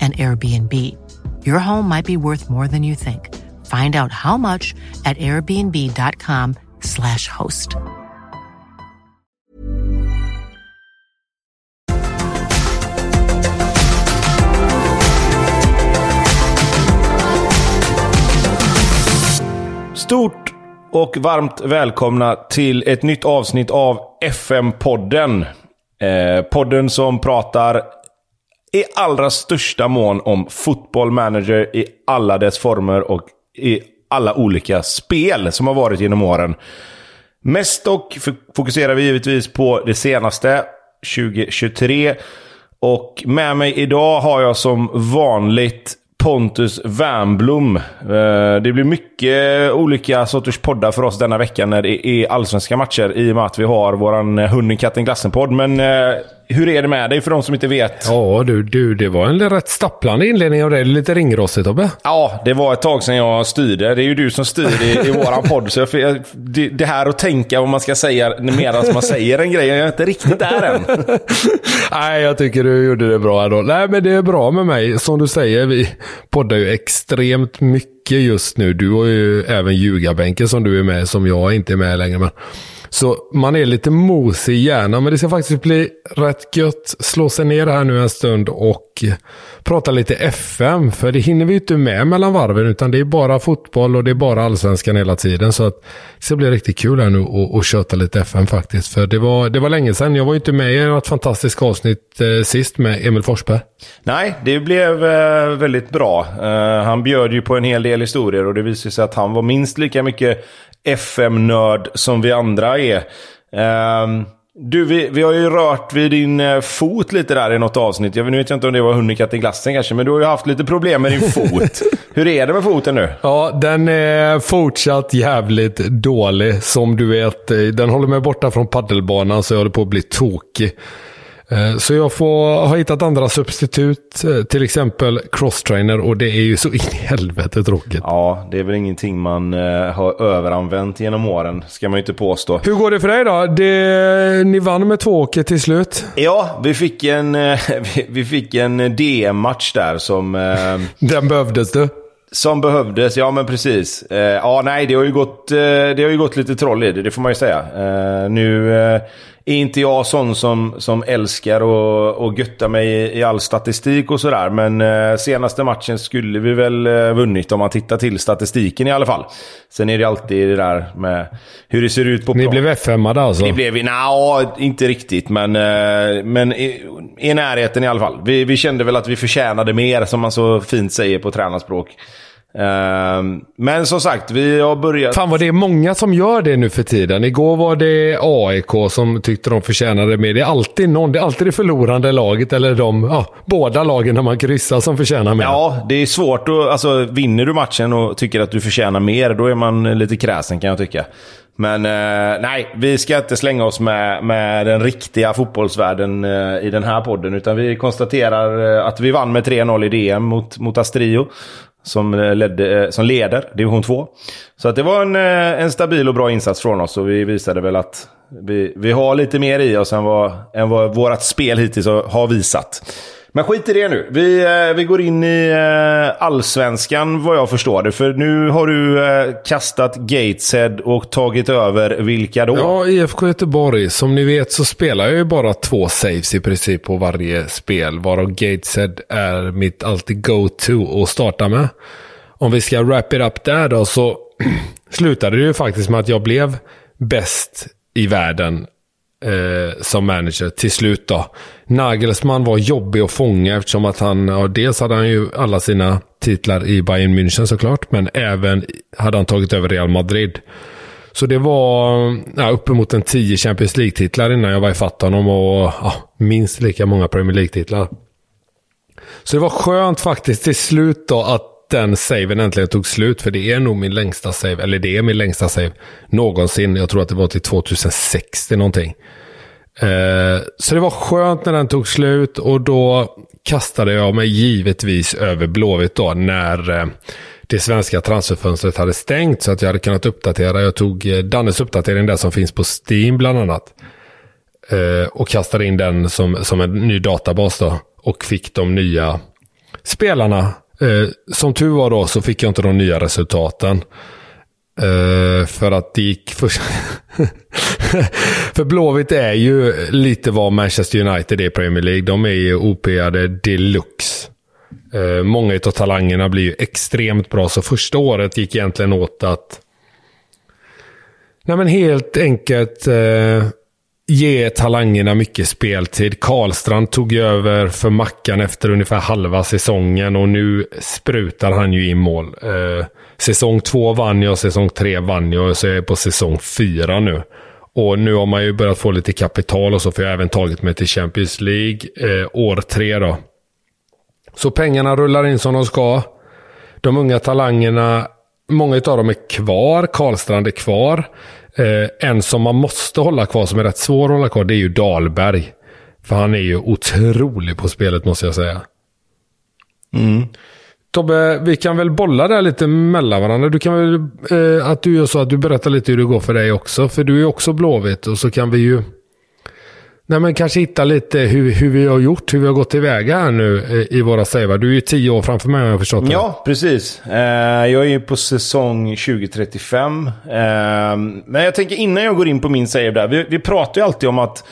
and Airbnb. Your home might be worth more than you think. Find out how much at airbnb.com/slash host. Stort och varmt välkomna till ett nytt avsnitt av FM-podden. Eh, podden som pratar i allra största mån om football manager i alla dess former och i alla olika spel som har varit genom åren. Mest dock fokuserar vi givetvis på det senaste, 2023. Och med mig idag har jag som vanligt Pontus Wernblom. Eh, det blir mycket olika sorters poddar för oss denna vecka när det är allsvenska matcher i och med att vi har vår Hunden, katten, glassen-podd. Men eh, hur är det med dig för de som inte vet? Ja du, du, det var en rätt stapplande inledning av dig. Lite ringrostigt Tobbe. Ja, det var ett tag sedan jag styrde. Det är ju du som styr i, i våran podd. Så jag, det, det här att tänka vad man ska säga medan man säger en grej, jag är inte riktigt där än. Nej, jag tycker du gjorde det bra ändå. Nej, men det är bra med mig. Som du säger, vi poddar ju extremt mycket just nu. Du har ju även ljugarbänken som du är med, som jag inte är med längre. Men... Så man är lite mosig i hjärnan, men det ska faktiskt bli rätt gött. Slå sig ner här nu en stund och prata lite FM. För det hinner vi ju inte med mellan varven, utan det är bara fotboll och det är bara allsvenskan hela tiden. Så att det ska bli riktigt kul här nu och, och köta lite FM faktiskt. För det var, det var länge sedan. Jag var ju inte med i något fantastiskt avsnitt eh, sist med Emil Forsberg. Nej, det blev eh, väldigt bra. Eh, han bjöd ju på en hel del historier och det visade sig att han var minst lika mycket FM-nörd som vi andra är. Ehm, du, vi, vi har ju rört vid din eh, fot lite där i något avsnitt. Jag vet inte om det var hunden, katten, glassen kanske, men du har ju haft lite problem med din fot. Hur är det med foten nu? Ja, den är fortsatt jävligt dålig. Som du vet, eh, den håller mig borta från paddelbanan så jag håller på att bli tokig. Eh, Så jag får ha hittat andra substitut, eh, till exempel crosstrainer och det är ju så in i helvete tråkigt. Ja, det är väl ingenting man eh, har överanvänt genom åren, ska man ju inte påstå. Hur går det för dig då? Det, ni vann med två åker till slut. Ja, vi fick en, vi- fick en DM-match där som... Den behövdes du. Som behövdes, ja men precis. Eh, ja, nej, det har ju gått, eh, det har ju gått lite troll i det, det får man ju säga. Eh, nu är inte jag sån som, som älskar att att götta mig i, i all statistik och sådär. Men eh, senaste matchen skulle vi väl eh, vunnit om man tittar till statistiken i alla fall. Sen är det alltid det där med hur det ser ut på Ni plan. blev F5 alltså. Det blev vi, nja, inte riktigt, men, eh, men i, i närheten i alla fall. Vi, vi kände väl att vi förtjänade mer, som man så fint säger på tränarspråk. Eh, men som sagt, vi har börjat... Fan vad det är många som gör det nu för tiden. Igår var det AIK som tyckte de förtjänade mer. Det är alltid någon, det är alltid det förlorande laget eller de, ja, båda lagen när man kryssar som förtjänar mer. Ja, det är svårt att... Alltså, vinner du matchen och tycker att du förtjänar mer, då är man lite kräsen kan jag tycka. Men eh, nej, vi ska inte slänga oss med, med den riktiga fotbollsvärlden eh, i den här podden. Utan vi konstaterar eh, att vi vann med 3-0 i DM mot, mot Astrio. Som, ledde, eh, som leder division 2. Så att det var en, eh, en stabil och bra insats från oss. Och vi visade väl att vi, vi har lite mer i oss än vad, än vad vårt spel hittills har visat. Men skit i det nu. Vi, eh, vi går in i eh, allsvenskan vad jag förstår det. För nu har du eh, kastat Gateshead och tagit över vilka då? Ja, IFK Göteborg. Som ni vet så spelar jag ju bara två saves i princip på varje spel. Varav Gateshead är mitt alltid go-to att starta med. Om vi ska wrap it up där då så slutade det ju faktiskt med att jag blev bäst i världen eh, som manager till slut då. Nagelsmann var jobbig att fånga eftersom att han, ja, dels hade han ju alla sina titlar i Bayern München såklart, men även hade han tagit över Real Madrid. Så det var ja, uppemot en 10 Champions League-titlar innan jag var ifatt honom och ja, minst lika många Premier League-titlar. Så det var skönt faktiskt till slut då att den saven äntligen tog slut. För det är nog min längsta save, eller det är min längsta save någonsin. Jag tror att det var till 2060 någonting. Eh, så det var skönt när den tog slut och då kastade jag mig givetvis över Blåvitt då när eh, det svenska transferfönstret hade stängt så att jag hade kunnat uppdatera. Jag tog eh, Dannes uppdatering där som finns på Steam bland annat. Eh, och kastade in den som, som en ny databas då. Och fick de nya spelarna Eh, som tur var då så fick jag inte de nya resultaten. Eh, för att det gick för... för Blåvitt är ju lite vad Manchester United är i Premier League. De är ju OP-ade deluxe. Eh, många av talangerna blir ju extremt bra. Så första året gick egentligen åt att... Nej men helt enkelt eh, ge talangerna mycket speltid. Karlstrand tog över för Mackan efter ungefär halva säsongen och nu sprutar han ju in mål. Eh, säsong två vann jag, säsong tre vann jag och så är jag på säsong fyra nu. Och nu har man ju börjat få lite kapital och så för jag har även tagit mig till Champions League eh, år tre då. Så pengarna rullar in som de ska. De unga talangerna, många av dem är kvar. Karlstrand är kvar. Eh, en som man måste hålla kvar, som är rätt svår att hålla kvar, det är ju Dahlberg. För han är ju otrolig på spelet måste jag säga. Mm. Tobbe, vi kan väl bolla där lite mellan varandra. Du kan väl, eh, att du gör så att du berättar lite hur det går för dig också. För du är också Blåvitt och så kan vi ju Nej, men kanske hitta lite hur, hur vi har gjort, hur vi har gått tillväga här nu eh, i våra savar. Du är ju tio år framför mig har jag förstått det. Ja, precis. Eh, jag är ju på säsong 2035. Eh, men jag tänker innan jag går in på min save där. Vi, vi pratar ju alltid om att,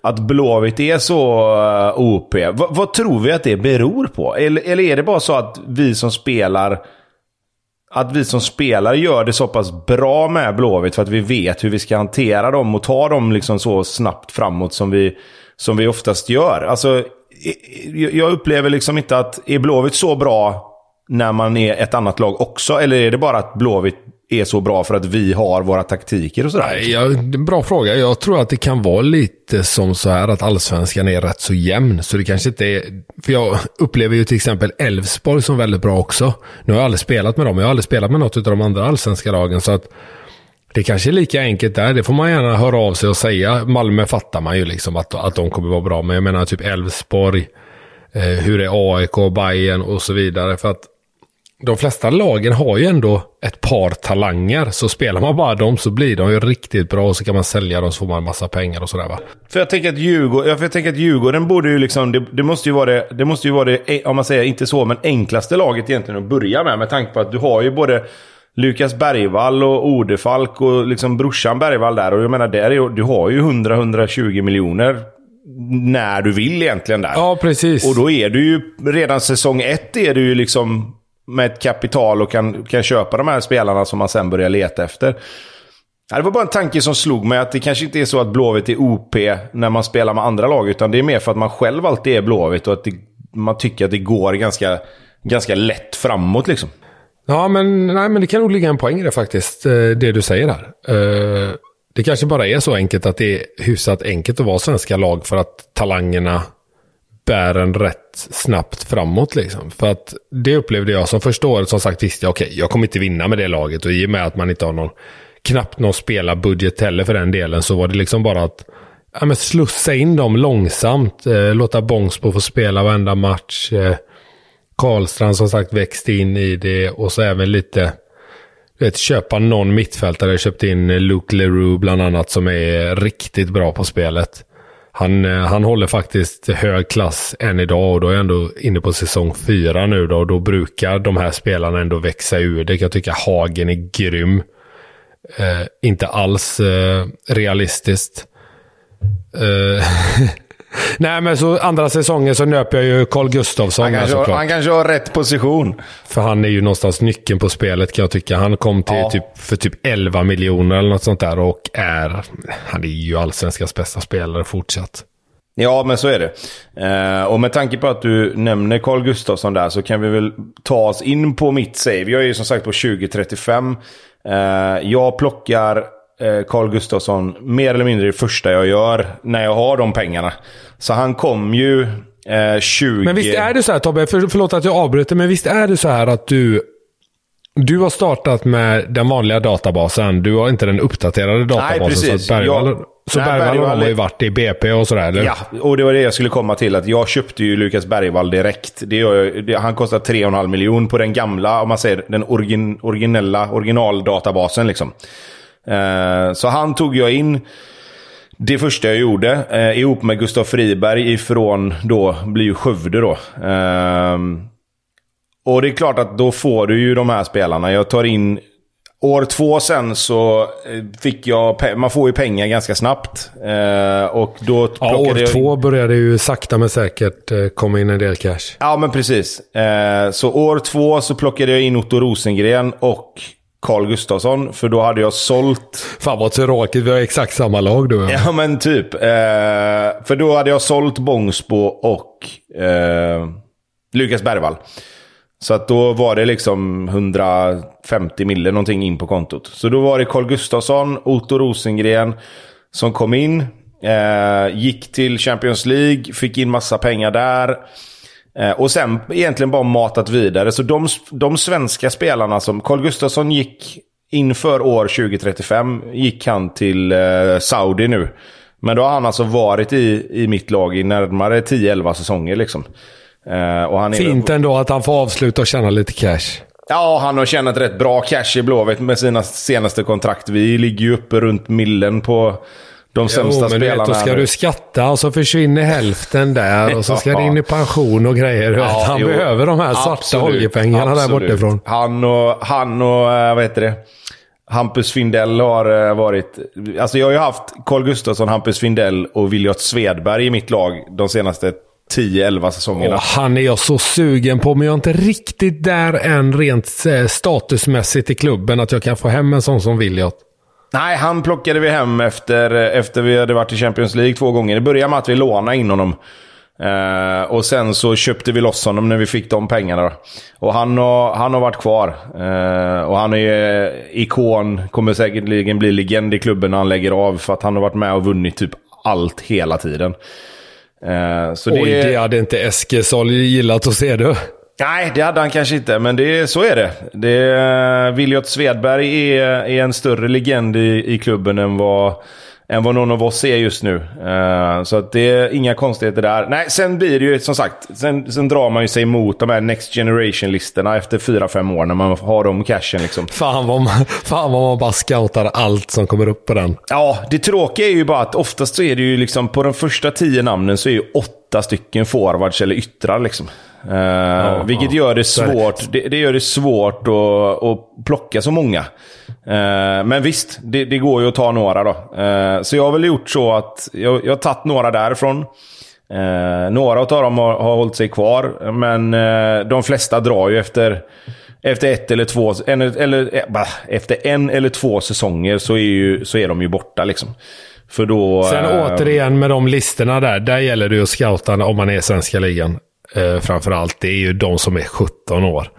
att Blåvitt är så eh, OP. V vad tror vi att det beror på? Eller, eller är det bara så att vi som spelar att vi som spelare gör det så pass bra med Blåvitt för att vi vet hur vi ska hantera dem och ta dem liksom så snabbt framåt som vi, som vi oftast gör. Alltså, jag upplever liksom inte att är Blåvitt så bra när man är ett annat lag också? Eller är det bara att Blåvitt är så bra för att vi har våra taktiker och sådär? Ja, bra fråga. Jag tror att det kan vara lite som så här att allsvenskan är rätt så jämn. Så det kanske inte är... För jag upplever ju till exempel Elfsborg som väldigt bra också. Nu har jag aldrig spelat med dem. Jag har aldrig spelat med något av de andra allsvenska lagen. Så att det kanske är lika enkelt där. Det får man gärna höra av sig och säga. Malmö fattar man ju liksom att, att de kommer vara bra. Men jag menar typ Elfsborg. Eh, hur är AIK, Bayern och så vidare. För att de flesta lagen har ju ändå ett par talanger. Så spelar man bara dem så blir de ju riktigt bra och så kan man sälja dem så får man en massa pengar och sådär va. För jag tänker att Djurgården, jag tänker att Djurgården borde ju liksom, det, det, måste ju vara det, det måste ju vara det, om man säger inte så, men enklaste laget egentligen att börja med. Med tanke på att du har ju både Lukas Bergvall och Odefalk och liksom brorsan Bergvall där. Och jag menar, där är, du har ju 100-120 miljoner när du vill egentligen där. Ja, precis. Och då är du ju, redan säsong ett är du ju liksom med ett kapital och kan, kan köpa de här spelarna som man sen börjar leta efter. Det var bara en tanke som slog mig att det kanske inte är så att Blåvitt är OP när man spelar med andra lag. Utan det är mer för att man själv alltid är Blåvitt och att det, man tycker att det går ganska, ganska lätt framåt liksom. Ja, men, nej, men det kan nog ligga en poäng i det faktiskt. Eh, det du säger här. Eh, det kanske bara är så enkelt att det är hyfsat enkelt att vara svenska lag för att talangerna bär en rätt snabbt framåt liksom. För att det upplevde jag som första året som sagt visste jag okej, okay, jag kommer inte vinna med det laget och i och med att man inte har någon knappt någon spelarbudget heller för den delen. Så var det liksom bara att ja, men slussa in dem långsamt. Eh, låta Bångsbo få spela varenda match. Eh, Karlstrand som sagt växte in i det och så även lite vet, köpa någon mittfältare. Jag köpte in eh, Luke Leroux bland annat som är riktigt bra på spelet. Han, eh, han håller faktiskt hög klass än idag och då är jag ändå inne på säsong fyra nu då. Och då brukar de här spelarna ändå växa ur det. Jag tycker Hagen är grym. Eh, inte alls eh, realistiskt. Eh, Nej, men så andra säsongen så nöp jag ju Carl Gustafsson. Han kanske, har, han kanske har rätt position. För han är ju någonstans nyckeln på spelet kan jag tycka. Han kom till ja. typ, för typ 11 miljoner eller något sånt där och är... Han är ju allsvenskans bästa spelare fortsatt. Ja, men så är det. Eh, och med tanke på att du nämner Carl Gustafsson där så kan vi väl ta oss in på mitt save. Jag är ju som sagt på 2035. Eh, jag plockar Carl Gustafsson mer eller mindre det första jag gör när jag har de pengarna. Så han kom ju eh, 20... Men visst är det så här Tobbe, för, förlåt att jag avbryter, men visst är det så här att du du har startat med den vanliga databasen. Du har inte den uppdaterade databasen. Nej, precis. Så Bergvall, jag, så nej, Bergvall, Bergvall har ju varit i BP och sådär, eller? Ja, och det var det jag skulle komma till. Att jag köpte ju Lukas Bergvall direkt. Det, det, han kostar 3,5 miljoner på den gamla, om man säger den origin, originella, originaldatabasen liksom. Eh, så han tog jag in det första jag gjorde eh, ihop med Gustav Friberg ifrån då, blir ju Skövde då. Eh, och det är klart att då får du ju de här spelarna. Jag tar in År två sen så fick jag, man får ju pengar ganska snabbt. Eh, och då ja, år jag... två började ju sakta men säkert eh, komma in en del cash. Ja, men precis. Eh, så år två så plockade jag in Otto Rosengren och Carl Gustafsson, för då hade jag sålt... Fan vad tråkigt, vi har exakt samma lag du Ja men typ. Eh, för då hade jag sålt Bångsbo och eh, Lukas Bergvall. Så att då var det liksom 150 mille någonting in på kontot. Så då var det Carl Gustafsson, Otto Rosengren som kom in. Eh, gick till Champions League, fick in massa pengar där. Eh, och sen egentligen bara matat vidare. Så de, de svenska spelarna som... Carl Gustafsson gick inför år 2035 gick han till eh, Saudi nu. Men då har han alltså varit i, i mitt lag i närmare 10-11 säsonger. Liksom. Eh, och han är, Fint ändå att han får avsluta och tjäna lite cash. Ja, han har tjänat rätt bra cash i Blåvitt med sina senaste kontrakt. Vi ligger ju uppe runt millen på de sämsta jo, men spelarna. Vet, då ska du skatta och så försvinner hälften där och så ska det in i pension och grejer. Ja, han jo, behöver de här svarta absolut, oljepengarna absolut. där bortifrån. Han och, han och eh, vad heter det? Hampus Findell har eh, varit... Alltså jag har ju haft Carl Gustafsson, Hampus Findell och Viljot Svedberg i mitt lag de senaste 10-11 säsongerna. Och han är jag så sugen på, men jag är inte riktigt där än rent eh, statusmässigt i klubben att jag kan få hem en sån som Viljot. Nej, han plockade vi hem efter, efter vi hade varit i Champions League två gånger. Det började med att vi lånade in honom. Uh, och sen så köpte vi loss honom när vi fick de pengarna. Och han har, han har varit kvar. Uh, och han är ikon, kommer säkerligen bli legend i klubben när han lägger av. För att han har varit med och vunnit typ allt hela tiden. Uh, så Oj, det, det hade inte Eskesol gillat att se du. Nej, det hade han kanske inte, men det, så är det. det Viljot Svedberg är, är en större legend i, i klubben än vad, än vad någon av oss är just nu. Uh, så att det är inga konstigheter där. Nej, sen blir det ju som sagt, sen, sen drar man ju sig emot de här Next Generation-listorna efter 4-5 år när man har de cashen liksom. Fan vad, man, fan vad man bara scoutar allt som kommer upp på den. Ja, det tråkiga är ju bara att oftast så är det ju liksom på de första tio namnen så är ju åtta stycken forwards eller yttrar liksom. Uh, ja, vilket gör det svårt, det, det, gör det svårt att, att plocka så många. Uh, men visst, det, det, går ju att ta några då. Uh, så jag har väl gjort så att jag, jag har tagit några därifrån. några av dem har, har hållit sig kvar, men de flesta drar ju efter, efter ett eller två, en, eller, bah, efter en eller två säsonger så är, ju, så är de ju borta liksom. För då, Sen återigen med de listorna där, där gäller det ju att scouta om man är i svenska ligan eh, framförallt, det är ju de som är 17 år.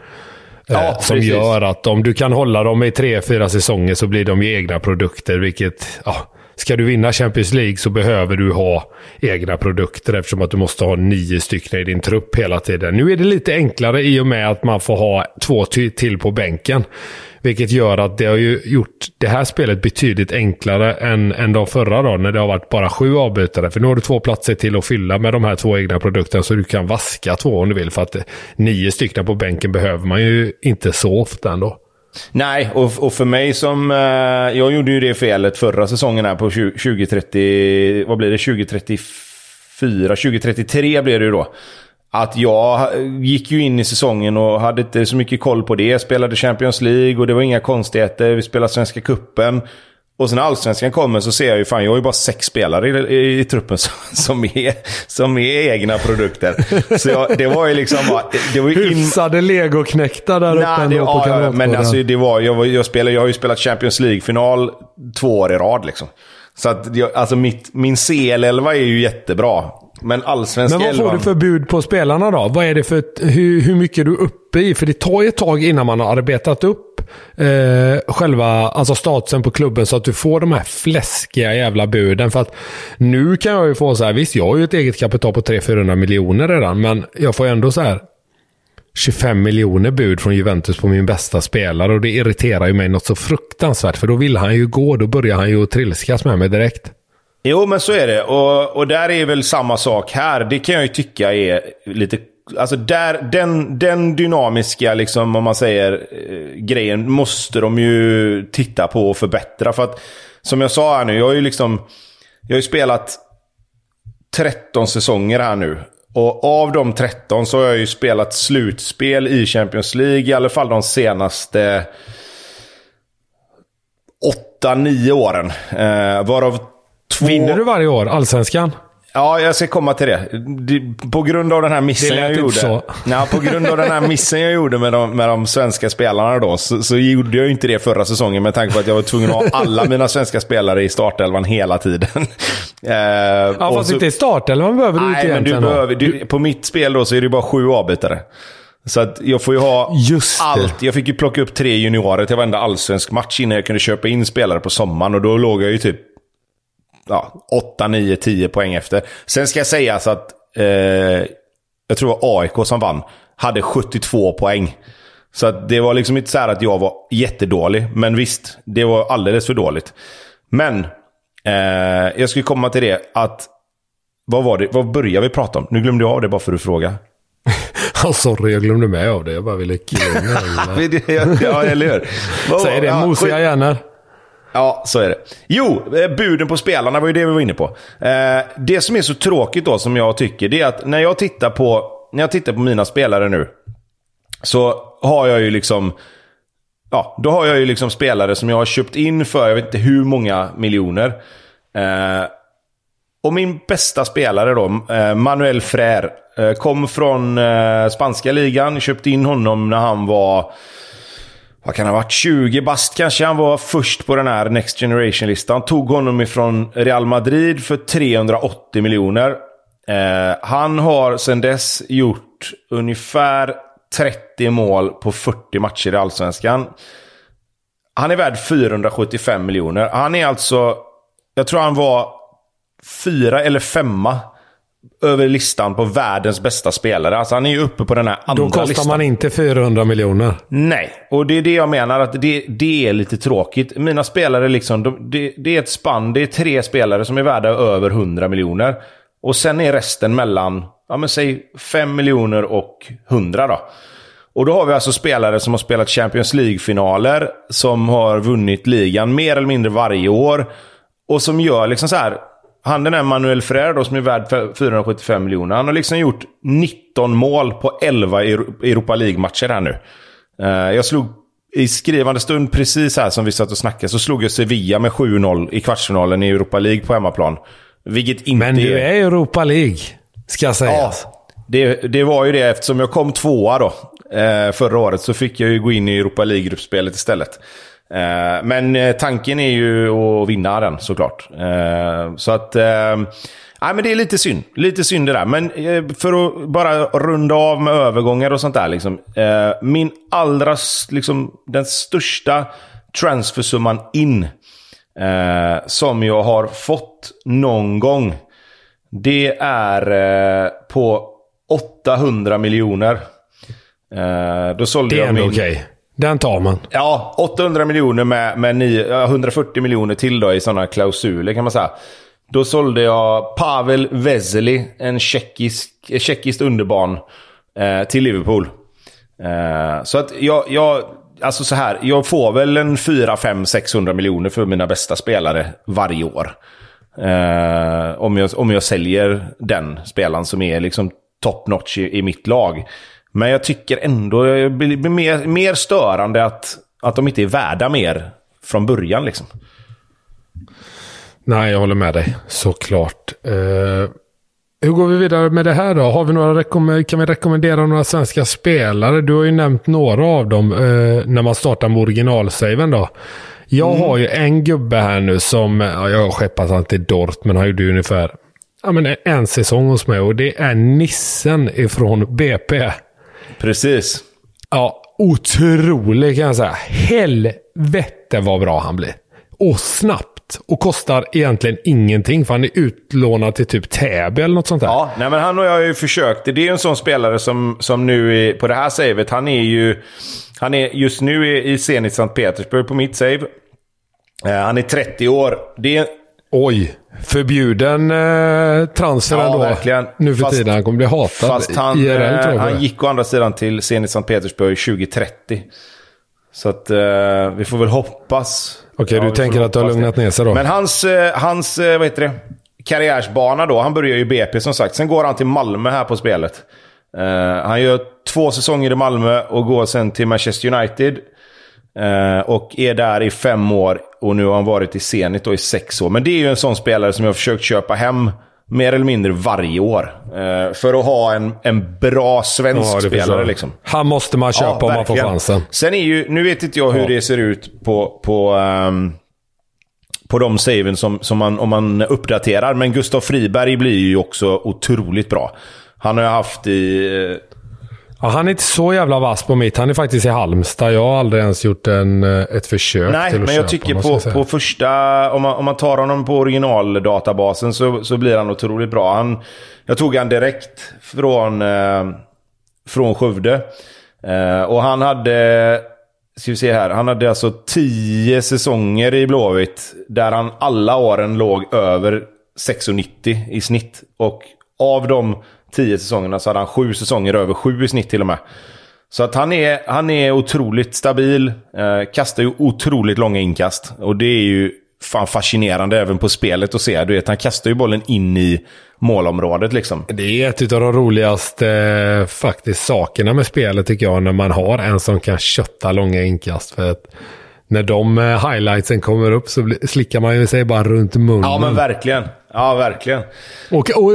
Eh, ja, som gör att om du kan hålla dem i tre, fyra säsonger så blir de ju egna produkter, vilket ja, ska du vinna Champions League så behöver du ha egna produkter eftersom att du måste ha nio stycken i din trupp hela tiden. Nu är det lite enklare i och med att man får ha två till på bänken. Vilket gör att det har ju gjort det här spelet betydligt enklare än, än de förra då, när det har varit bara sju avbytare. För nu har du två platser till att fylla med de här två egna produkterna så du kan vaska två om du vill. För att nio stycken på bänken behöver man ju inte så ofta ändå. Nej, och, och för mig som... Eh, jag gjorde ju det felet förra säsongen här på 2030... Vad blir det? 2034? 2033 blir det ju då. Att jag gick ju in i säsongen och hade inte så mycket koll på det. Spelade Champions League och det var inga konstigheter. Vi spelade Svenska Kuppen och sen när Allsvenskan kommer så ser jag ju fan, jag har ju bara sex spelare i, i, i truppen som, som, är, som är egna produkter. Så jag, det var ju liksom bara... Det var ju in... Hyfsade legoknäktar där uppe det, ja, ja, men alltså det var... Jag, var, jag, spelade, jag har ju spelat Champions League-final två år i rad liksom. Så att jag, alltså mitt, min CL11 är ju jättebra. Men allsvenska Men vad får 11... du för bud på spelarna då? Vad är det för, hur, hur mycket är du uppe i? För det tar ju ett tag innan man har arbetat upp eh, själva alltså statusen på klubben så att du får de här fläskiga jävla buden. För att nu kan jag ju få så här, visst jag har ju ett eget kapital på 300-400 miljoner redan, men jag får ju ändå så här 25 miljoner bud från Juventus på min bästa spelare och det irriterar ju mig något så fruktansvärt för då vill han ju gå, då börjar han ju trilskas med mig direkt. Jo, men så är det. Och, och där är väl samma sak här. Det kan jag ju tycka är lite... Alltså där, den, den dynamiska, liksom, om man säger, eh, grejen måste de ju titta på och förbättra. För att, som jag sa här nu, jag har ju liksom... Jag har ju spelat 13 säsonger här nu. Och av de 13 så har jag ju spelat slutspel i Champions League, i alla fall de senaste 8-9 åren. Eh, varav Två... Vinner du varje år allsvenskan? Ja, jag ska komma till det. På grund av den här missen jag gjorde. Så. Nej, på grund av den här missen jag gjorde med de, med de svenska spelarna då, så, så gjorde jag inte det förra säsongen med tanke på att jag var tvungen att ha alla mina svenska spelare i startelvan hela tiden. eh, ja, fast så, inte i startelvan behöver du inte egentligen. Men du behöver, du, på mitt spel då så är det bara sju avbytare. Så att jag får ju ha allt. Jag fick ju plocka upp tre juniorer till varenda allsvensk match innan jag kunde köpa in spelare på sommaren. Och då låg jag ju typ ja, 8, 9, 10 poäng efter. Sen ska jag säga så att eh, jag tror det var AIK som vann. Hade 72 poäng. Så det var liksom inte så att jag var jättedålig. Men visst, det var alldeles för dåligt. Men eh, jag skulle komma till det att... Vad var det? Vad började vi prata om? Nu glömde jag av det bara för att fråga. Ja, sorry, jag glömde med av det. Jag bara ville killa Ja, eller hur? Säg det, mosiga hjärnor. Ja, så är det. Jo, eh, buden på spelarna var ju det vi var inne på. Eh, det som är så tråkigt då, som jag tycker, det är att när jag tittar på, när jag tittar på mina spelare nu, så har jag ju liksom... Ja, då har jag ju liksom spelare som jag har köpt in för, jag vet inte hur många miljoner. Eh, och min bästa spelare då, eh, Manuel Frère, kom från spanska ligan. Köpte in honom när han var vad kan han ha varit? 20 bast kanske. Han var först på den här Next Generation-listan. Tog honom ifrån Real Madrid för 380 miljoner. Eh, han har sedan dess gjort ungefär 30 mål på 40 matcher i Allsvenskan. Han är värd 475 miljoner. Han är alltså... Jag tror han var fyra eller femma över listan på världens bästa spelare. Alltså han är ju uppe på den här andra listan. Då kostar listan. man inte 400 miljoner. Nej, och det är det jag menar att det, det är lite tråkigt. Mina spelare liksom, de, det, det, är ett spann. Det är tre spelare som är värda över 100 miljoner. Och sen är resten mellan, ja men säg 5 miljoner och 100 då. Och då har vi alltså spelare som har spelat Champions League-finaler, som har vunnit ligan mer eller mindre varje år. Och som gör liksom så här, han den här Manuel Frère då, som är värd 475 miljoner. Han har liksom gjort 19 mål på 11 Europa League-matcher här nu. Uh, jag slog i skrivande stund, precis här som vi satt och snackade, så slog jag Sevilla med 7-0 i kvartsfinalen i Europa League på hemmaplan. Vilket inte Men du är Europa League, ska sägas. Ja, det, det var ju det eftersom jag kom tvåa då. Eh, förra året så fick jag ju gå in i Europa League-gruppspelet istället. Eh, men eh, tanken är ju att vinna den såklart. Eh, så att... Nej, men det är lite synd. Lite synd det där. Men för att bara runda av med övergångar och sånt där. Liksom, min allra, liksom, den största transfersumman in som jag har fått någon gång. Det är på 800 miljoner. Då sålde Det är jag min... okej. Den tar man. Ja, 800 miljoner med, med 9, 140 miljoner till då i sådana klausuler kan man säga. Då sålde jag Pavel Vesely, en tjeckisk, tjeckiskt underbarn, eh, till Liverpool. Eh, så att jag, jag, alltså så här, jag får väl en 4, 5, 600 miljoner för mina bästa spelare varje år. Eh, om, jag, om jag säljer den spelaren som är liksom top notch i, i mitt lag. Men jag tycker ändå det blir mer, mer störande att, att de inte är värda mer från början. Liksom. Nej, jag håller med dig. Såklart. Uh, hur går vi vidare med det här då? Har vi några kan vi rekommendera några svenska spelare? Du har ju nämnt några av dem uh, när man startar med originalsaven då. Jag har ju en gubbe här nu som, ja, jag har skeppat han till Dortmund. Han gjorde ju ungefär ja, men en säsong hos mig och det är Nissen ifrån BP. Precis. Ja, otrolig kan jag säga. Helvete vad bra han blir. Och snabbt. Och kostar egentligen ingenting för han är utlånad till typ Täby eller något sånt där. Ja, nej, men han och jag har ju försökt. Det är ju en sån spelare som, som nu är, på det här savet, han är ju... Han är just nu i, Zenit Sankt Petersburg på mitt save. Eh, han är 30 år. Det är, Oj, förbjuden eh, transfer Ja, ändå. verkligen. Nu för Fast- tiden. Han kommer bli hatad. Fast han, IRL eh, han gick å andra sidan till Zenit Sankt Petersburg 2030. Så att eh, vi får väl hoppas. Okej, Ja, du tänker att det har lugnat ner sig då? Men hans, eh, hans eh, vad heter det? karriärsbana då. Han börjar ju BP som sagt. Sen går han till Malmö här på spelet. Eh, han gör två säsonger i Malmö och går sen till Manchester United. Eh, och är där i fem år och nu har han varit i Zenit i sex år. Men det är ju en sån spelare som jag har försökt köpa hem mer eller mindre varje år. Eh, för att ha en, en bra svensk Ja, spelare liksom. Han måste man köpa om man får chansen. Sen är ju, nu vet inte jag hur Ja. det ser ut på, på, ehm, på de saven som, som man, om man uppdaterar. Men Gustav Friberg blir ju också otroligt bra. Han har ju haft i... Ja, han är inte så jävla vass på mitt. Han är faktiskt i Halmstad. Jag har aldrig ens gjort en, eh, ett försök Nej, till att men jag tycker honom, på, på första... Om man, om man tar honom på originaldatabasen så, så blir han otroligt bra. Han, jag tog han direkt från, eh, från Skövde. Eh, och han hade... Ska vi se här. Han hade alltså tio säsonger i Blåvitt. Där han alla åren låg över 6,90 i snitt. Och av de tio säsongerna så hade han sju säsonger över sju i snitt till och med. Så att han är, han är otroligt stabil. Eh, kastar ju otroligt långa inkast. Och det är ju fan fascinerande även på spelet att se. Du vet, han kastar ju bollen in i målområdet liksom. Det är ett av de roligaste eh, faktiskt sakerna med spelet tycker jag. När man har en som kan kötta långa inkast. För att när de eh, highlightsen kommer upp så slickar man ju sig bara runt munnen. Ja men verkligen. Ja verkligen. Och, och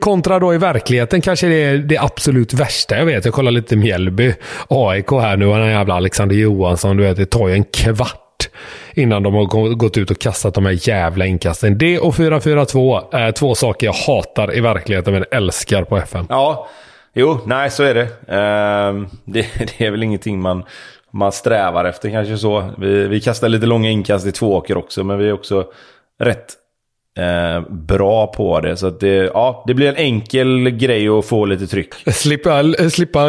kontra då i verkligheten kanske det är det absolut värsta jag vet. Jag kollar lite Mjällby, AIK här nu. och Den jävla Alexander Johansson, du vet, det tar ju en kvart innan de har gå- gått ut och kastat de här jävla inkasten. Det och 4-4-2 är två saker jag hatar i verkligheten men älskar på FM. Ja, jo, nej så är det. Ehm, det. Det är väl ingenting man, man strävar efter kanske så. Vi, vi kastar lite långa inkast i tvååker också, men vi är också rätt eh, bra på det. Så det, ja, det blir en enkel grej att få lite tryck. Slippa, slippa,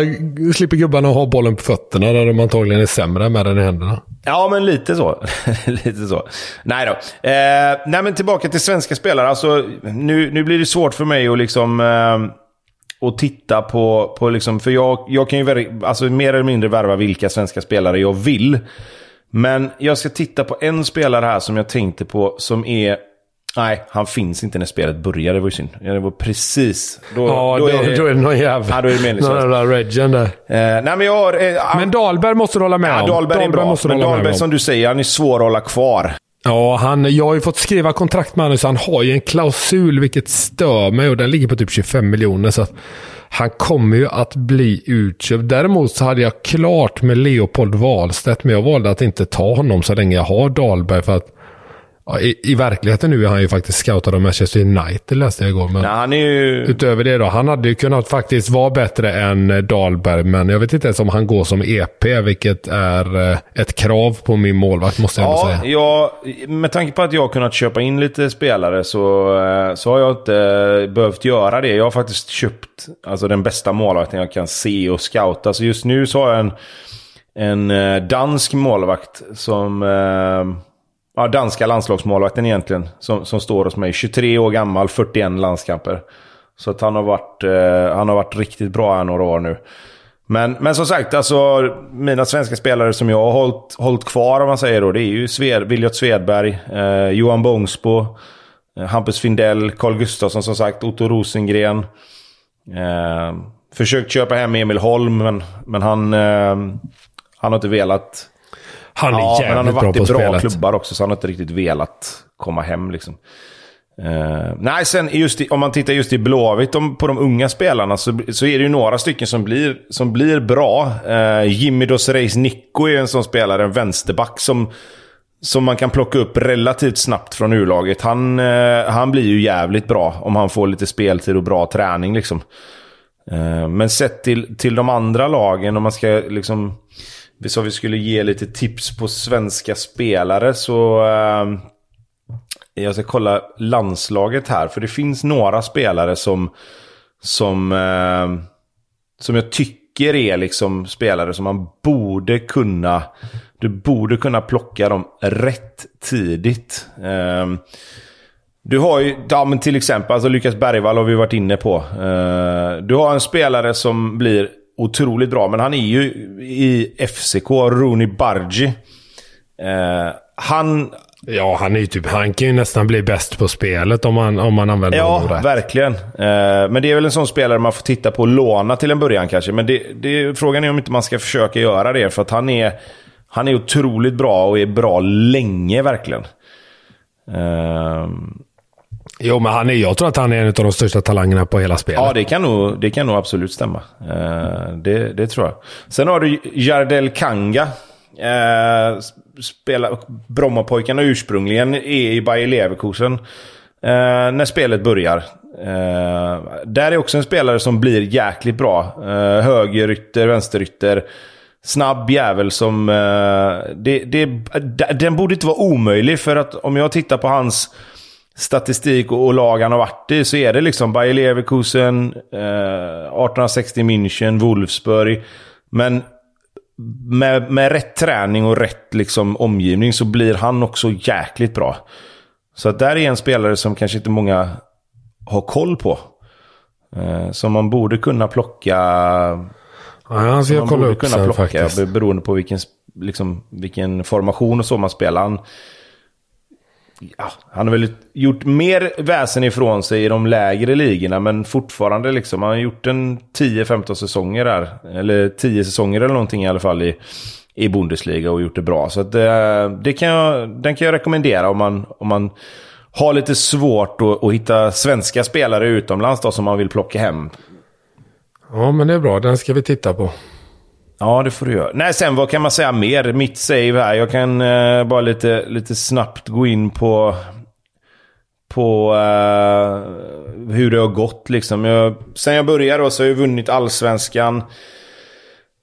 slipper gubbarna ha bollen på fötterna där de antagligen är sämre med den i händerna. Ja, men lite så. lite så. Nej då. Eh, nej, men tillbaka till svenska spelare. Alltså, nu, nu blir det svårt för mig att liksom... Eh, att titta på, på liksom, för jag, jag kan ju alltså, mer eller mindre värva vilka svenska spelare jag vill. Men jag ska titta på en spelare här som jag tänkte på som är... Nej, han finns inte när spelet börjar. Det var ju synd. Det var precis... Då, Ja, då, är det, då är det någon jävla... Ja, då är det meningslöst. Någon jävla regen där. Eh, nej, men jag har... Eh, Men Dahlberg måste du hålla med ja, om. Dahlberg är bra. måste Men Dahlberg om. som du säger, han är svår att hålla kvar. Ja, han, jag har ju fått skriva kontrakt med honom så han har ju en klausul vilket stör mig och den ligger på typ 25 miljoner. Så att han kommer ju att bli utköpt. Däremot så hade jag klart med Leopold Wahlstedt men jag valde att inte ta honom så länge jag har Dahlberg för att Ja, i, I verkligheten nu är han ju faktiskt scoutad av Manchester United läste jag igår. Men Nej, han är ju... Utöver det då, han hade ju kunnat faktiskt vara bättre än Dahlberg, men jag vet inte ens om han går som EP, vilket är eh, ett krav på min målvakt måste jag ja, säga. Ja, med tanke på att jag har kunnat köpa in lite spelare så, eh, så har jag inte behövt göra det. Jag har faktiskt köpt alltså, den bästa målvakten jag kan se och scouta. Så just nu så har jag en, en eh, dansk målvakt som ja, danska landslagsmålvakten egentligen. Som, som står hos mig. 23 år gammal, 41 landskamper. Så att han har varit, eh, han har varit riktigt bra här några år nu. Men, men som sagt, alltså, mina svenska spelare som jag har hållit, hållit kvar, om man säger då, det är ju Sved, Viljot Svedberg, eh, Johan Bångsbo, eh, Hampus Findell, Carl Gustafsson som sagt, Otto Rosengren. Eh, försökt köpa hem Emil Holm, men, men han, eh, han har inte velat han är ja, jävligt men han har varit bra i bra spelet. klubbar också, så han har inte riktigt velat komma hem. Liksom. Uh, nej, sen just i, om man tittar just i Blåvitt, om, på de unga spelarna, så, så är det ju några stycken som blir, som blir bra. Uh, Jimmy Dos Reis Nico är en sån spelare, en vänsterback som, som man kan plocka upp relativt snabbt från U-laget. Han, uh, han blir ju jävligt bra om han får lite speltid och bra träning. Liksom. men sett till, till de andra lagen, om man ska liksom vi sa vi skulle ge lite tips på svenska spelare så... Eh, jag ska kolla landslaget här. För det finns några spelare som... Som, eh, som jag tycker är liksom spelare som man borde kunna... Du borde kunna plocka dem rätt tidigt. Eh, du har ju, ja, men till exempel, alltså Lukas Bergvall har vi varit inne på. Uh, du har en spelare som blir otroligt bra. Men han är ju i FCK, Rooney Bargi. Eh, han... Ja, han, är ju typ, han kan ju nästan bli bäst på spelet om man, om man använder ja, honom rätt. Ja, verkligen. Eh, men det är väl en sån spelare man får titta på och låna till en början kanske. Men det, det, frågan är om inte man ska försöka göra det. För att han är, han är otroligt bra och är bra länge verkligen. Eh, Jo, men han är, jag tror att han är en av de största talangerna på hela spelet. Ja, det kan nog, det kan nog absolut stämma. Uh, det, det tror jag. Sen har du Jardel Kanga. Uh, spela, Brommapojkarna ursprungligen är i Bayer Leverkusen. Uh, när spelet börjar. Uh, där är också en spelare som blir jäkligt bra. Uh, högerytter, vänsterytter. Snabb jävel som... det, det, den borde inte vara omöjlig för att om jag tittar på hans statistik och, lag han har varit i så är det liksom Bayer Leverkusen, eh, 1860 München, Wolfsburg. Men med, med rätt träning och rätt liksom, omgivning så blir han också jäkligt bra. Så att där är en spelare som kanske inte många har koll på. Eh, som man borde kunna plocka... Ja, han ska jag kolla upp sen plocka, faktiskt. Beroende på vilken, liksom, vilken formation och så man spelar. Han, ja, han har väl gjort mer väsen ifrån sig i de lägre ligorna, men fortfarande liksom. Han har gjort en 10-15 säsonger där. Eller 10 säsonger eller någonting i alla fall i, i Bundesliga och gjort det bra. Så att, eh, det kan jag, den kan jag rekommendera om man, om man har lite svårt att, att hitta svenska spelare utomlands då, som man vill plocka hem. Ja, men det är bra. Den ska vi titta på. Ja, det får du göra. Nej, sen vad kan man säga mer? Mitt save här. Jag kan eh, bara lite, lite snabbt gå in på, på eh, hur det har gått. Liksom. Jag, sen jag började då så har jag vunnit allsvenskan.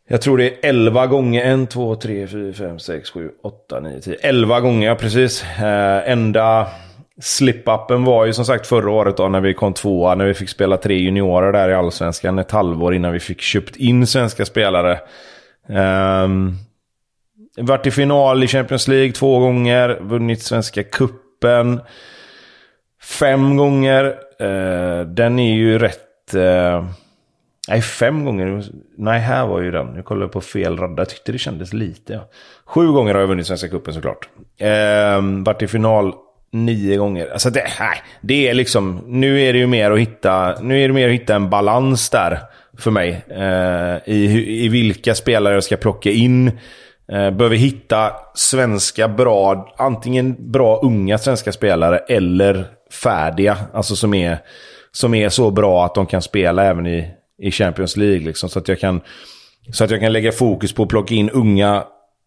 Jag tror det är 11 gånger. 1, 2, 3, 4, 5, 6, 7, 8, 9, 10. 11 gånger, ja, precis. Eh, enda slip-upen var ju som sagt förra året då när vi kom tvåa. När vi fick spela tre juniorer där i allsvenskan ett halvår innan vi fick köpt in svenska spelare. Um, varit i final i Champions League två gånger. Vunnit Svenska Kuppen fem gånger. Uh, den är ju rätt... Uh, nej, fem gånger. Nej, här var ju den. Jag kollade på fel radda. Jag tyckte det kändes lite. Ja. Sju gånger har jag vunnit Svenska Kuppen såklart. Uh, varit i final nio gånger. Alltså det, nej, det är liksom, nu är det ju mer att hitta, nu är det mer att hitta en balans där för mig. Eh, i, I vilka spelare jag ska plocka in. Eh, behöver hitta svenska bra, antingen bra unga svenska spelare eller färdiga. Alltså som är, som är så bra att de kan spela även i, i Champions League. Liksom, så, att jag kan, så att jag kan lägga fokus på att plocka in unga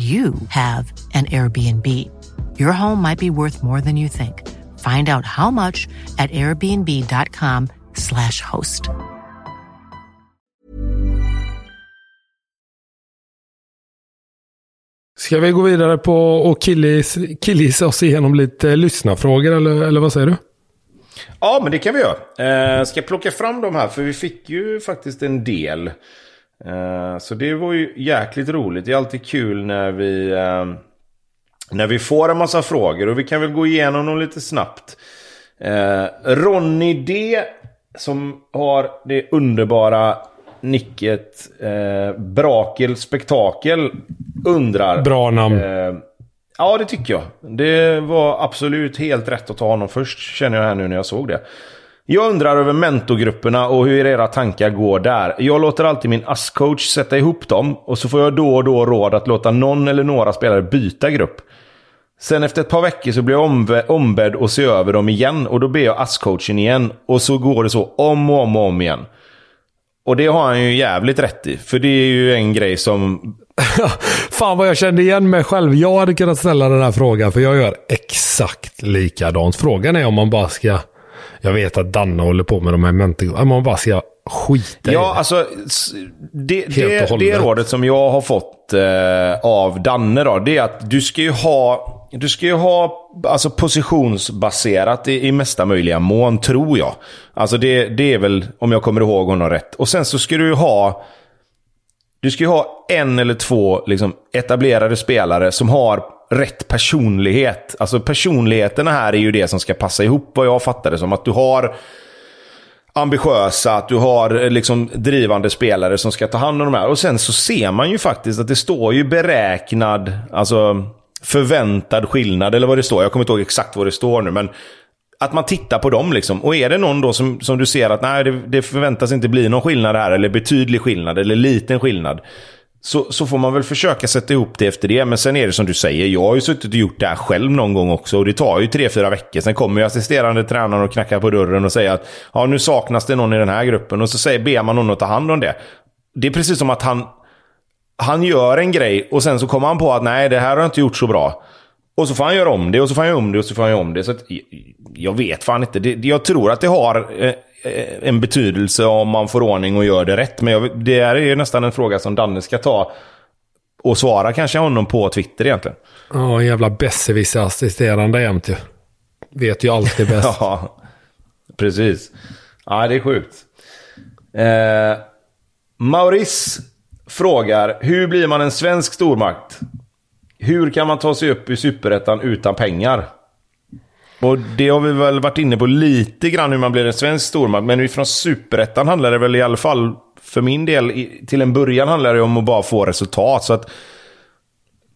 you have an Airbnb. Your home might be worth more than you think. Find out how much at airbnb.com/slash host. Ska vi gå vidare på och killis, killis oss igenom lite lyssnarfrågor eller, eller vad säger du? Ja, men det kan vi göra. Eh, ska jag plocka fram de här, för vi fick ju faktiskt en del. Eh, så det var ju jäkligt roligt. Det är alltid kul när vi, eh, när vi får en massa frågor. Och vi kan väl gå igenom dem lite snabbt. Eh, Ronny D. Som har det underbara nicket Brakel Spektakel undrar. Bra namn. Ja, det tycker jag. Det var absolut helt rätt att ta honom först, känner jag här nu när jag såg det. Jag undrar över mentorgrupperna och hur era tankar går där. Jag låter alltid min ASS-coach sätta ihop dem och så får jag då och då råd att låta någon eller några spelare byta grupp. Sen efter ett par veckor så blir jag ombe- ombedd att se över dem igen och då ber jag ASS-coachen igen. Och så går det så om och om och om igen. Och det har han ju jävligt rätt i. För det är ju en grej som... Fan vad jag kände igen mig själv. Jag hade kunnat ställa den här frågan för jag gör exakt likadant. Frågan är om man bara ska... Jag vet att Danne håller på med de här mentorgrupperna. Om man bara ska skita i Ja, det. alltså det, det, det rådet som jag har fått eh, av Danne då, det är att du ska ju ha, du ska ju ha alltså positionsbaserat i, i mesta möjliga mån, tror jag. Alltså det, det är väl, om jag kommer ihåg honom rätt. Och sen så ska du ju ha du ska ju ha en eller två liksom, etablerade spelare som har rätt personlighet. Alltså personligheterna här är ju det som ska passa ihop vad jag fattar det som. Att du har ambitiösa, att du har eh, liksom drivande spelare som ska ta hand om de här. Och sen så ser man ju faktiskt att det står ju beräknad, alltså förväntad skillnad, eller vad det står. Jag kommer inte ihåg exakt vad det står nu, men att man tittar på dem liksom. Och är det någon då som, som du ser att nej, det, det förväntas inte bli någon skillnad här, eller betydlig skillnad, eller liten skillnad. Så, så får man väl försöka sätta ihop det efter det. Men sen är det som du säger, jag har ju suttit och gjort det här själv någon gång också. Och det tar ju tre, fyra veckor. Sen kommer ju assisterande tränaren och knackar på dörren och säger att ja, nu saknas det någon i den här gruppen. Och så säger, ber man någon att ta hand om det. Det är precis som att han, han gör en grej och sen så kommer han på att nej, det här har jag inte gjort så bra. Och så får han göra om det och så får han göra om det och så får han göra om det. Så att, jag vet fan inte. Det, jag tror att det har eh, en betydelse om man får ordning och gör det rätt. Men jag, det är ju nästan en fråga som Danne ska ta och svara kanske honom på Twitter egentligen. Ja, en jävla besserwisser assisterande jämt ju. Vet ju alltid bäst. Ja, precis. Ja, det är sjukt. Eh, Maurice frågar, hur blir man en svensk stormakt? Hur kan man ta sig upp i superettan utan pengar? Och det har vi väl varit inne på lite grann hur man blir en svensk stormakt. Men från superettan handlar det väl i alla fall, för min del, till en början handlar det om att bara få resultat. Så att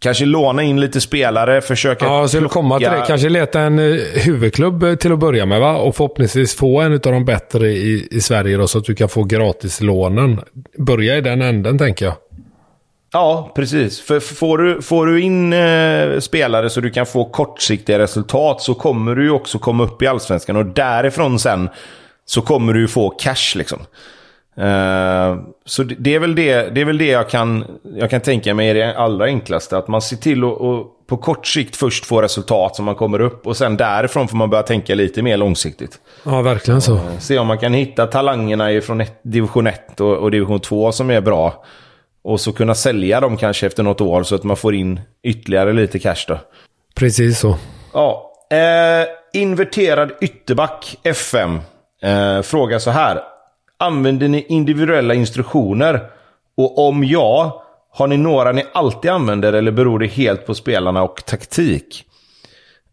Kanske låna in lite spelare, försöka... Ja, skulle komma till det. Kanske leta en eh, huvudklubb eh, till att börja med, va? Och förhoppningsvis få en av de bättre i, i Sverige då, så att du kan få gratislånen. Börja i den änden, tänker jag. Ja, precis. För får du, får du in eh, spelare så du kan få kortsiktiga resultat så kommer du ju också komma upp i allsvenskan. Och därifrån sen så kommer du ju få cash liksom. Uh, så det är väl det, det, är väl det jag, kan, jag kan tänka mig är det allra enklaste. Att man ser till att på kort sikt först få resultat så man kommer upp. Och sen därifrån får man börja tänka lite mer långsiktigt. Ja, verkligen så. Uh, se om man kan hitta talangerna från ett, division 1 och, och division 2 som är bra. Och så kunna sälja dem kanske efter något år så att man får in ytterligare lite cash då. Precis så. Ja. Eh, inverterad ytterback FM. Eh, frågar så här. Använder ni individuella instruktioner? Och om ja, har ni några ni alltid använder eller beror det helt på spelarna och taktik?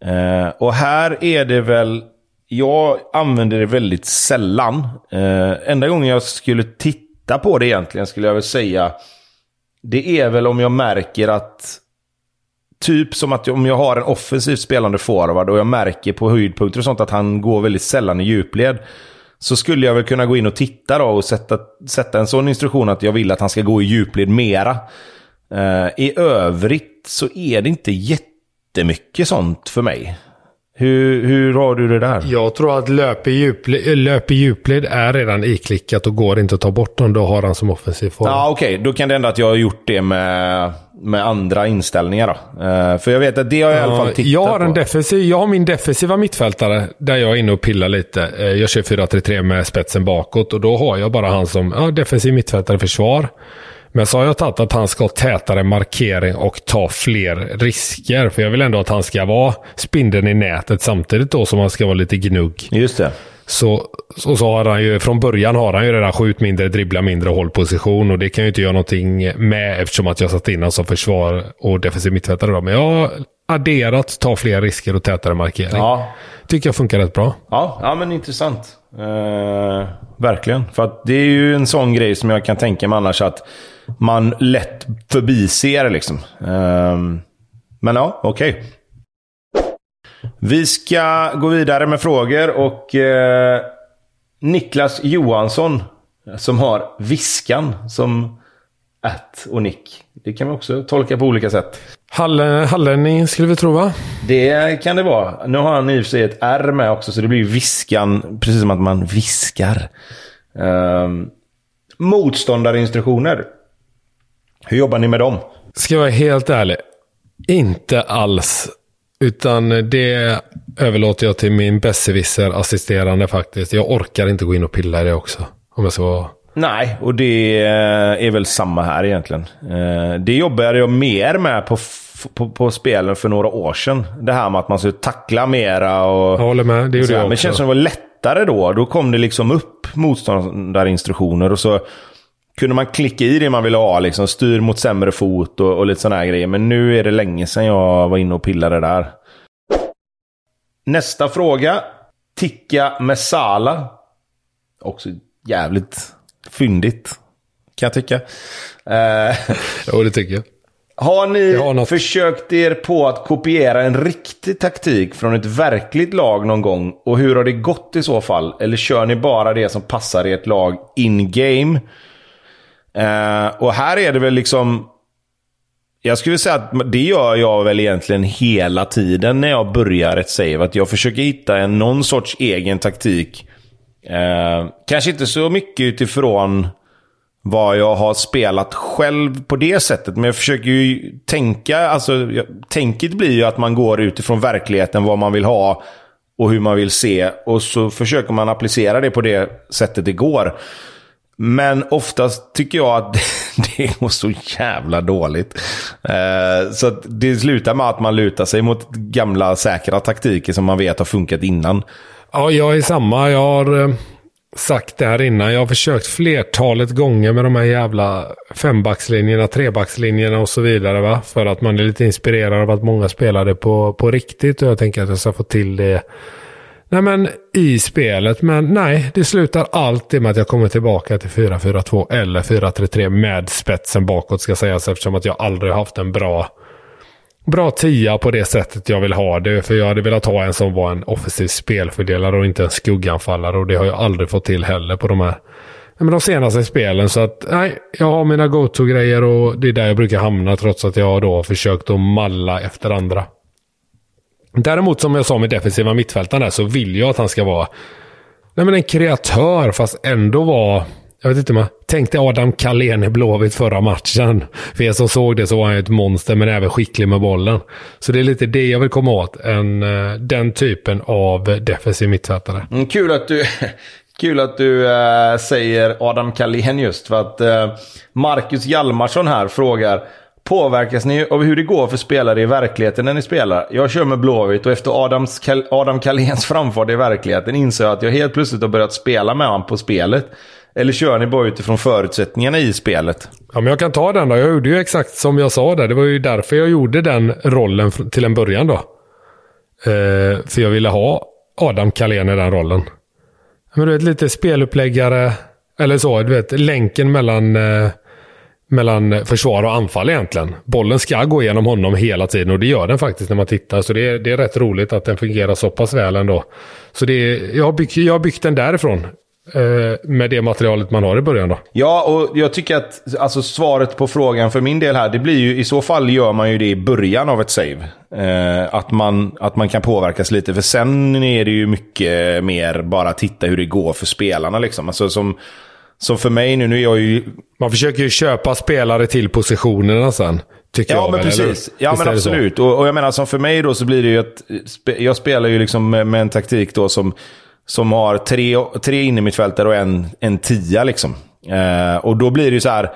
Eh, och här är det väl... Jag använder det väldigt sällan. Eh, enda gången jag skulle titta på det egentligen skulle jag väl säga det är väl om jag märker att Typ som att om jag har en offensivt spelande forward och jag märker på höjdpunkter och sånt att han går väldigt sällan i djupled. Så skulle jag väl kunna gå in och titta då och sätta, sätta en sån instruktion att jag vill att han ska gå i djupled mera. Uh, I övrigt så är det inte jättemycket sånt för mig. Hur, hur har du det där? Jag tror att löp i, djupled, löp i djupled är redan iklickat och går inte att ta bort om du har han som offensiv form. Ja, okej. Okay. Då kan det ändå att jag har gjort det med, med andra inställningar då. Uh, för jag vet att det har jag i alla fall tittat jag har en på. Defensiv, jag har min defensiva mittfältare där jag är inne och pillar lite. Uh, jag kör 4-3-3 med spetsen bakåt och då har jag bara han som ja, defensiv mittfältare försvar. Men så har jag tagit att han ska ha tätare markering och ta fler risker. För jag vill ändå att han ska vara spindeln i nätet samtidigt då som han ska vara lite gnugg. Just det. Så, så, så har han ju, från början har han ju redan skjut mindre, dribbla mindre och hållposition. Och det kan jag ju inte göra någonting med eftersom att jag satt in honom som försvar och defensiv mittfältare. Men jag har adderat, ta fler risker och tätare markering. Ja. Tycker jag funkar rätt bra. Ja, ja men intressant. Uh, verkligen. För att det är ju en sån grej som jag kan tänka mig annars att man lätt förbiser liksom. Um, men ja, okej. Okay. Vi ska gå vidare med frågor och eh, Niklas Johansson som har Viskan som att och nick. Det kan man också tolka på olika sätt. hallänning skulle vi tro va? Det kan det vara. Nu har han i och för sig ett R med också så det blir viskan. Precis som att man viskar. Um, motståndarinstruktioner. Hur jobbar ni med dem? Ska jag vara helt ärlig. Inte alls. Utan det överlåter jag till min besserwisser assisterande faktiskt. Jag orkar inte gå in och pilla i det också. Om jag ska vara... Nej, och det är väl samma här egentligen. Eh, det jobbade jag mer med på, på, på spelen för några år sedan. Det här med att man skulle tackla mera och... Jag håller med, det gjorde jag också. Men det känns som det var lättare då. Då kom det liksom upp motståndarinstruktioner och så kunde man klicka i det man ville ha. Liksom, styr mot sämre fot och, och lite sådana här grejer. Men nu är det länge sedan jag var inne och pillade där. Nästa fråga. Tikka med Sala. Också jävligt fyndigt. Kan jag tycka. Eh, jo, det tycker jag. Har ni har försökt er på att kopiera en riktig taktik från ett verkligt lag någon gång? Och hur har det gått i så fall? Eller kör ni bara det som passar i ett lag in-game? Eh, och här är det väl liksom... Jag skulle säga att det gör jag väl egentligen hela tiden när jag börjar ett save. Att jag försöker hitta en, någon sorts egen taktik. Eh, kanske inte så mycket utifrån vad jag har spelat själv på det sättet. Men jag försöker ju tänka, alltså jag, tänket blir ju att man går utifrån verkligheten, vad man vill ha och hur man vill se. Och så försöker man applicera det på det sättet det går. Men oftast tycker jag att det går så jävla dåligt. Eh, så det slutar med att man lutar sig mot gamla säkra taktiker som man vet har funkat innan. Ja, jag är samma. Jag har, eh, sagt det här innan. Jag har försökt flertalet gånger med de här jävla fembackslinjerna, trebackslinjerna och så vidare. Va? För att man är lite inspirerad av att många spelade på, på riktigt. Och jag tänker att jag ska få till det nej men, i spelet. Men nej, det slutar alltid med att jag kommer tillbaka till 4-4-2 eller 4-3-3 med spetsen bakåt ska sägas. Eftersom att jag aldrig haft en bra bra tia på det sättet jag vill ha det. För jag hade velat ha en som var en offensiv spelfördelare och inte en skugganfallare. Och det har jag aldrig fått till heller på de här men de senaste spelen. Så att nej, jag har mina go-to-grejer och det är där jag brukar hamna trots att jag då har försökt att malla efter andra. Däremot som jag sa med defensiva mittfältaren så vill jag att han ska vara nej men en kreatör fast ändå vara jag vet inte om jag tänkte Adam Kalén i Blåvitt förra matchen. För er som såg det så var han ett monster men även skicklig med bollen. Så det är lite det jag vill komma åt. En, eh, den typen av defensiv mittfältare. Mm, kul att du, kul att du äh, säger Adam Kalén just. För att äh, Marcus Hjalmarsson här frågar Påverkas ni av hur det går för spelare i verkligheten när ni spelar? Jag kör med Blåvitt och efter Adams, Adam Kaléns framfart i verkligheten inser jag att jag helt plötsligt har börjat spela med honom på spelet. Eller kör ni bara utifrån förutsättningarna i spelet? Ja, men jag kan ta den då. Jag gjorde ju exakt som jag sa där. Det var ju därför jag gjorde den rollen till en början då. Eh, för jag ville ha Adam Kalén i den rollen. Men du vet, lite speluppläggare. Eller så, du vet, länken mellan, eh, mellan försvar och anfall egentligen. Bollen ska gå igenom honom hela tiden och det gör den faktiskt när man tittar. Så det är, det är rätt roligt att den fungerar så pass väl ändå. Så det är, jag, har byggt, jag har byggt den därifrån. Eh, med det materialet man har i början då? Ja, och jag tycker att alltså, svaret på frågan för min del här, det blir ju i så fall gör man ju det i början av ett save. Eh, att, man, att man kan påverkas lite, för sen är det ju mycket mer bara titta hur det går för spelarna liksom. Alltså som, som för mig nu, nu är jag ju... Man försöker ju köpa spelare till positionerna sen. Tycker ja, jag men väl, precis. Eller? Ja, men absolut. Och, och, jag menar, som för mig då så blir det ju att... Jag spelar ju liksom med, med en taktik då som som har tre, tre innermittfältare och en, en tia. Liksom. Eh, och då blir det ju så här.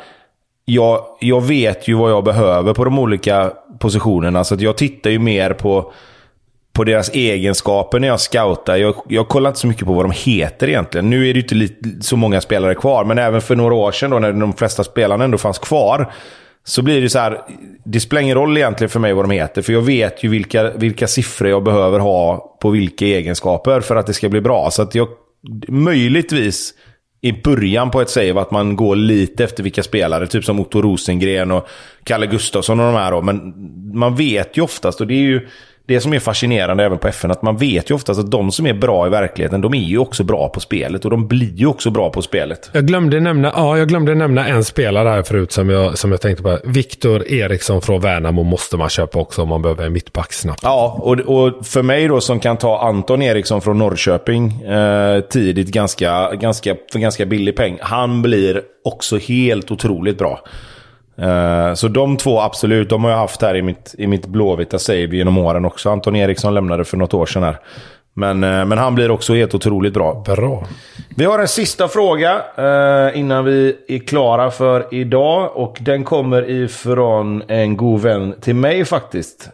Jag, jag vet ju vad jag behöver på de olika positionerna. Så jag tittar ju mer på, på deras egenskaper när jag scoutar. Jag, jag kollar inte så mycket på vad de heter egentligen. Nu är det ju inte så många spelare kvar, men även för några år sedan då, när de flesta spelarna ändå fanns kvar. Så blir det så här, det spelar ingen roll egentligen för mig vad de heter. För jag vet ju vilka, vilka siffror jag behöver ha på vilka egenskaper för att det ska bli bra. Så att jag, möjligtvis i början på ett save att man går lite efter vilka spelare. Typ som Otto Rosengren och Kalle Gustafsson och de här. Då. Men man vet ju oftast, och det är ju det som är fascinerande även på FN, att man vet ju oftast att de som är bra i verkligheten, de är ju också bra på spelet. Och de blir ju också bra på spelet. Jag glömde nämna, ja, jag glömde nämna en spelare här förut som jag, som jag tänkte på. Viktor Eriksson från Värnamo måste man köpa också om man behöver en mittback snabbt. Ja, och, och för mig då som kan ta Anton Eriksson från Norrköping eh, tidigt, ganska, ganska, för ganska billig peng. Han blir också helt otroligt bra. Uh, så de två, absolut, de har jag haft här i mitt, i mitt blåvita save genom åren också. Anton Eriksson lämnade för något år sedan här. Men, uh, men han blir också helt otroligt bra. Bra. Vi har en sista fråga uh, innan vi är klara för idag. Och den kommer ifrån en god vän till mig faktiskt.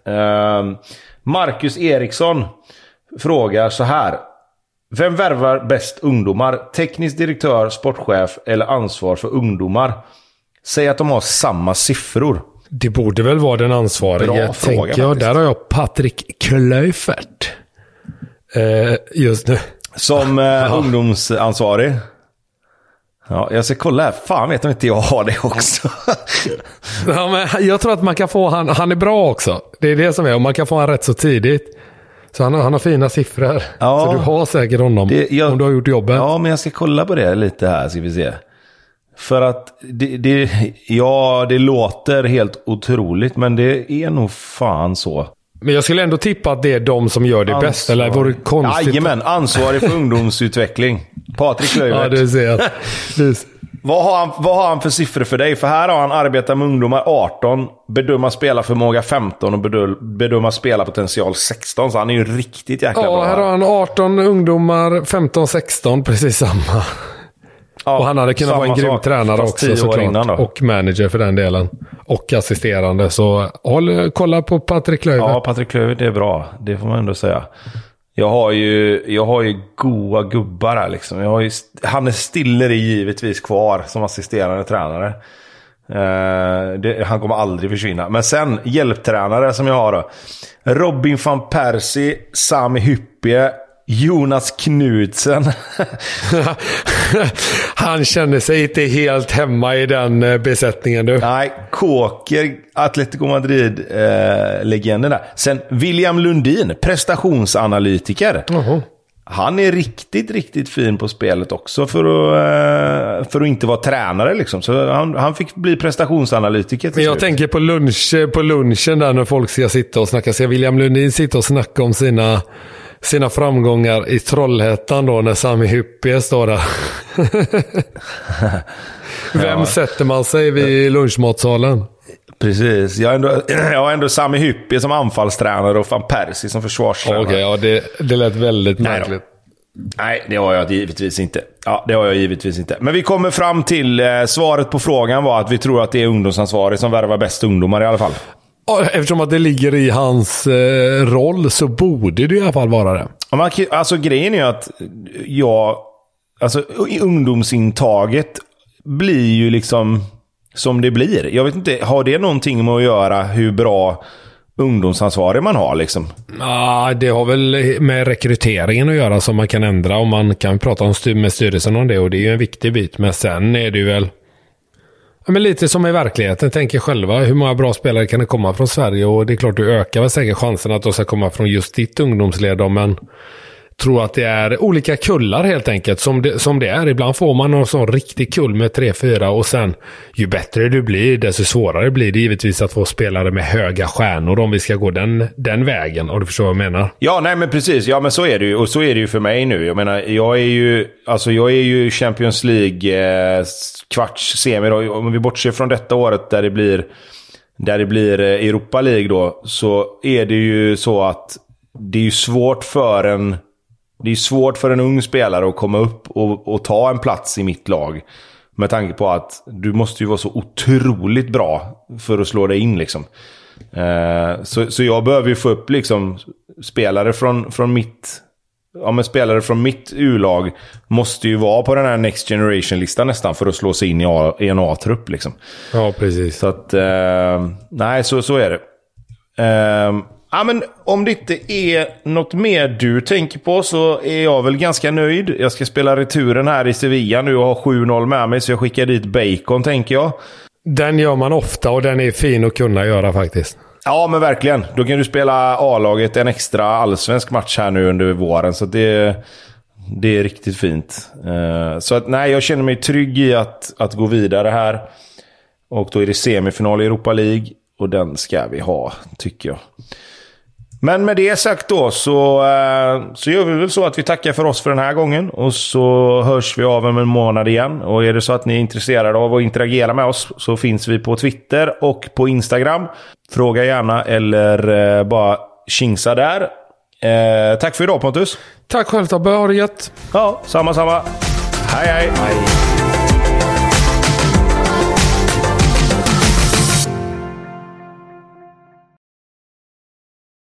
Marcus Eriksson frågar så här. Vem värvar bäst ungdomar? Teknisk direktör, sportchef eller ansvar för ungdomar? Säg att de har samma siffror. Det borde väl vara den ansvarige, Bra fråga, tänker jag. Där har jag Patrik Klöifert. Eh, just nu. Som eh, ungdomsansvarig. Ja, jag ska kolla här. Fan vet om inte jag har det också. ja, men jag tror att man kan få han. Han är bra också. Det är det som är. Och man kan få han rätt så tidigt. Så han har, han har fina siffror. Ja. så du har säkert honom. Det- jag- om du har gjort jobbet. Ja, men jag ska kolla på det lite här, ska vi se. För att det, det, ja, det låter helt otroligt, men det är nog fan så. Men jag skulle ändå tippa att det är de som gör det bäst. Eller vore det konstigt? Jajamän, ansvarig för ungdomsutveckling. Patrik Ja, Löjvert. du ser. Du, Vad har, han, vad har han för siffror för dig? För här har han arbetat med ungdomar 18, bedöma spelarförmåga 15 och bedöma, spelarpotential 16. Så han är ju riktigt jäkla ja, bra. här har han 18 ungdomar, 15-16, precis samma. Ja, och han hade kunnat vara en grym sak, tränare också 10 år såklart. Och manager för den delen. Och assisterande. Så håll, kolla på Patrik Löjvert. Ja, Patrik Klöver, det är bra. Det får man ändå säga. Jag har ju, jag har ju goa gubbar här liksom. Jag har ju, Hannes Stiller är givetvis kvar som assisterande tränare. Eh, det, han kommer aldrig försvinna. Men sen hjälptränare som jag har då. Robin van Persie, Sami Hyppie, Jonas Knudsen. Han känner sig inte helt hemma i den eh, besättningen du. Nej, Kåker, Atletico Madrid-legenden eh, där. Sen William Lundin, prestationsanalytiker. Jaha. Han är riktigt, riktigt fin på spelet också för att, eh, för att inte vara tränare. Liksom. Så han, han fick bli prestationsanalytiker Men jag slut. tänker på, lunch, på lunchen där när folk ska sitta och snacka. Ska William Lundin sitta och snacka om sina, sina framgångar i Trollhättan då när Sami Hyppie står där? Vem sätter man sig vid lunchmatsalen? Precis. Jag har ändå, jag har ändå Sami Hyppie som anfallstränare och van Persie som försvarstränare. Okej, ja, det, det lät väldigt märkligt. Nej, det har jag givetvis inte. Ja, det har jag givetvis inte. Men vi kommer fram till eh, svaret på frågan var att vi tror att det är ungdomsansvarig som värvar bäst ungdomar i alla fall. Eftersom att det ligger i hans eh, roll så borde det i alla fall vara det. Man, alltså grejen är ju att jag... Alltså ungdomsintaget blir ju liksom som det blir. Jag vet inte, har det någonting med att göra hur bra ungdomsansvarig man har liksom? Ja, det har väl med rekryteringen att göra som man kan ändra. Och man kan prata med styrelsen om det och det är ju en viktig bit. Men sen är det ju väl men lite som i verkligheten. Tänker själva hur många bra spelare kan det komma från Sverige? Och det är klart du ökar väl säkert chansen att de ska komma från just ditt ungdomsled. Men tror att det är olika kullar helt enkelt. Som det, som det är. Ibland får man någon sån riktig kull med 3-4 och sen ju bättre du blir desto svårare blir det givetvis att få spelare med höga stjärnor om vi ska gå den, den vägen. Om du förstår vad jag menar. Ja, nej men precis. Ja, men så är det ju. Och så är det ju för mig nu. Jag menar, jag är ju, alltså, jag är ju Champions League eh, kvarts, semi. då. Om vi bortser från detta året där det blir, där det blir eh, Europa League då, så är det ju så att det är ju svårt för en, det är svårt för en ung spelare att komma upp och, och ta en plats i mitt lag. Med tanke på att du måste ju vara så otroligt bra för att slå dig in liksom. Eh, så, så jag behöver ju få upp liksom spelare från, från mitt... Ja, men spelare från mitt U-lag måste ju vara på den här Next Generation-listan nästan för att slå sig in i, A, i en A-trupp. Liksom. Ja, precis. Så att... Eh, nej, så, så är det. Eh, ja, men om det inte är något mer du tänker på så är jag väl ganska nöjd. Jag ska spela returen här i Sevilla nu och har 7-0 med mig, så jag skickar dit bacon tänker jag. Den gör man ofta och den är fin att kunna göra faktiskt. Ja, men verkligen. Då kan du spela A-laget en extra allsvensk match här nu under våren. Så det, det är riktigt fint. Eh, Så att, nej, jag känner mig trygg i att, att gå vidare här. Och då är det semifinal i Europa League. Och den ska vi ha, tycker jag. Men med det sagt då så, eh, så gör vi väl så att vi tackar för oss för den här gången. Och så hörs vi av om en månad igen. Och är det så att ni är intresserade av att interagera med oss så finns vi på Twitter och på Instagram. Fråga gärna eller eh, bara tjingsa där. Eh, tack för idag Pontus. Tack själv Tobbe, ha det gött. Ja, samma samma. Hej hej.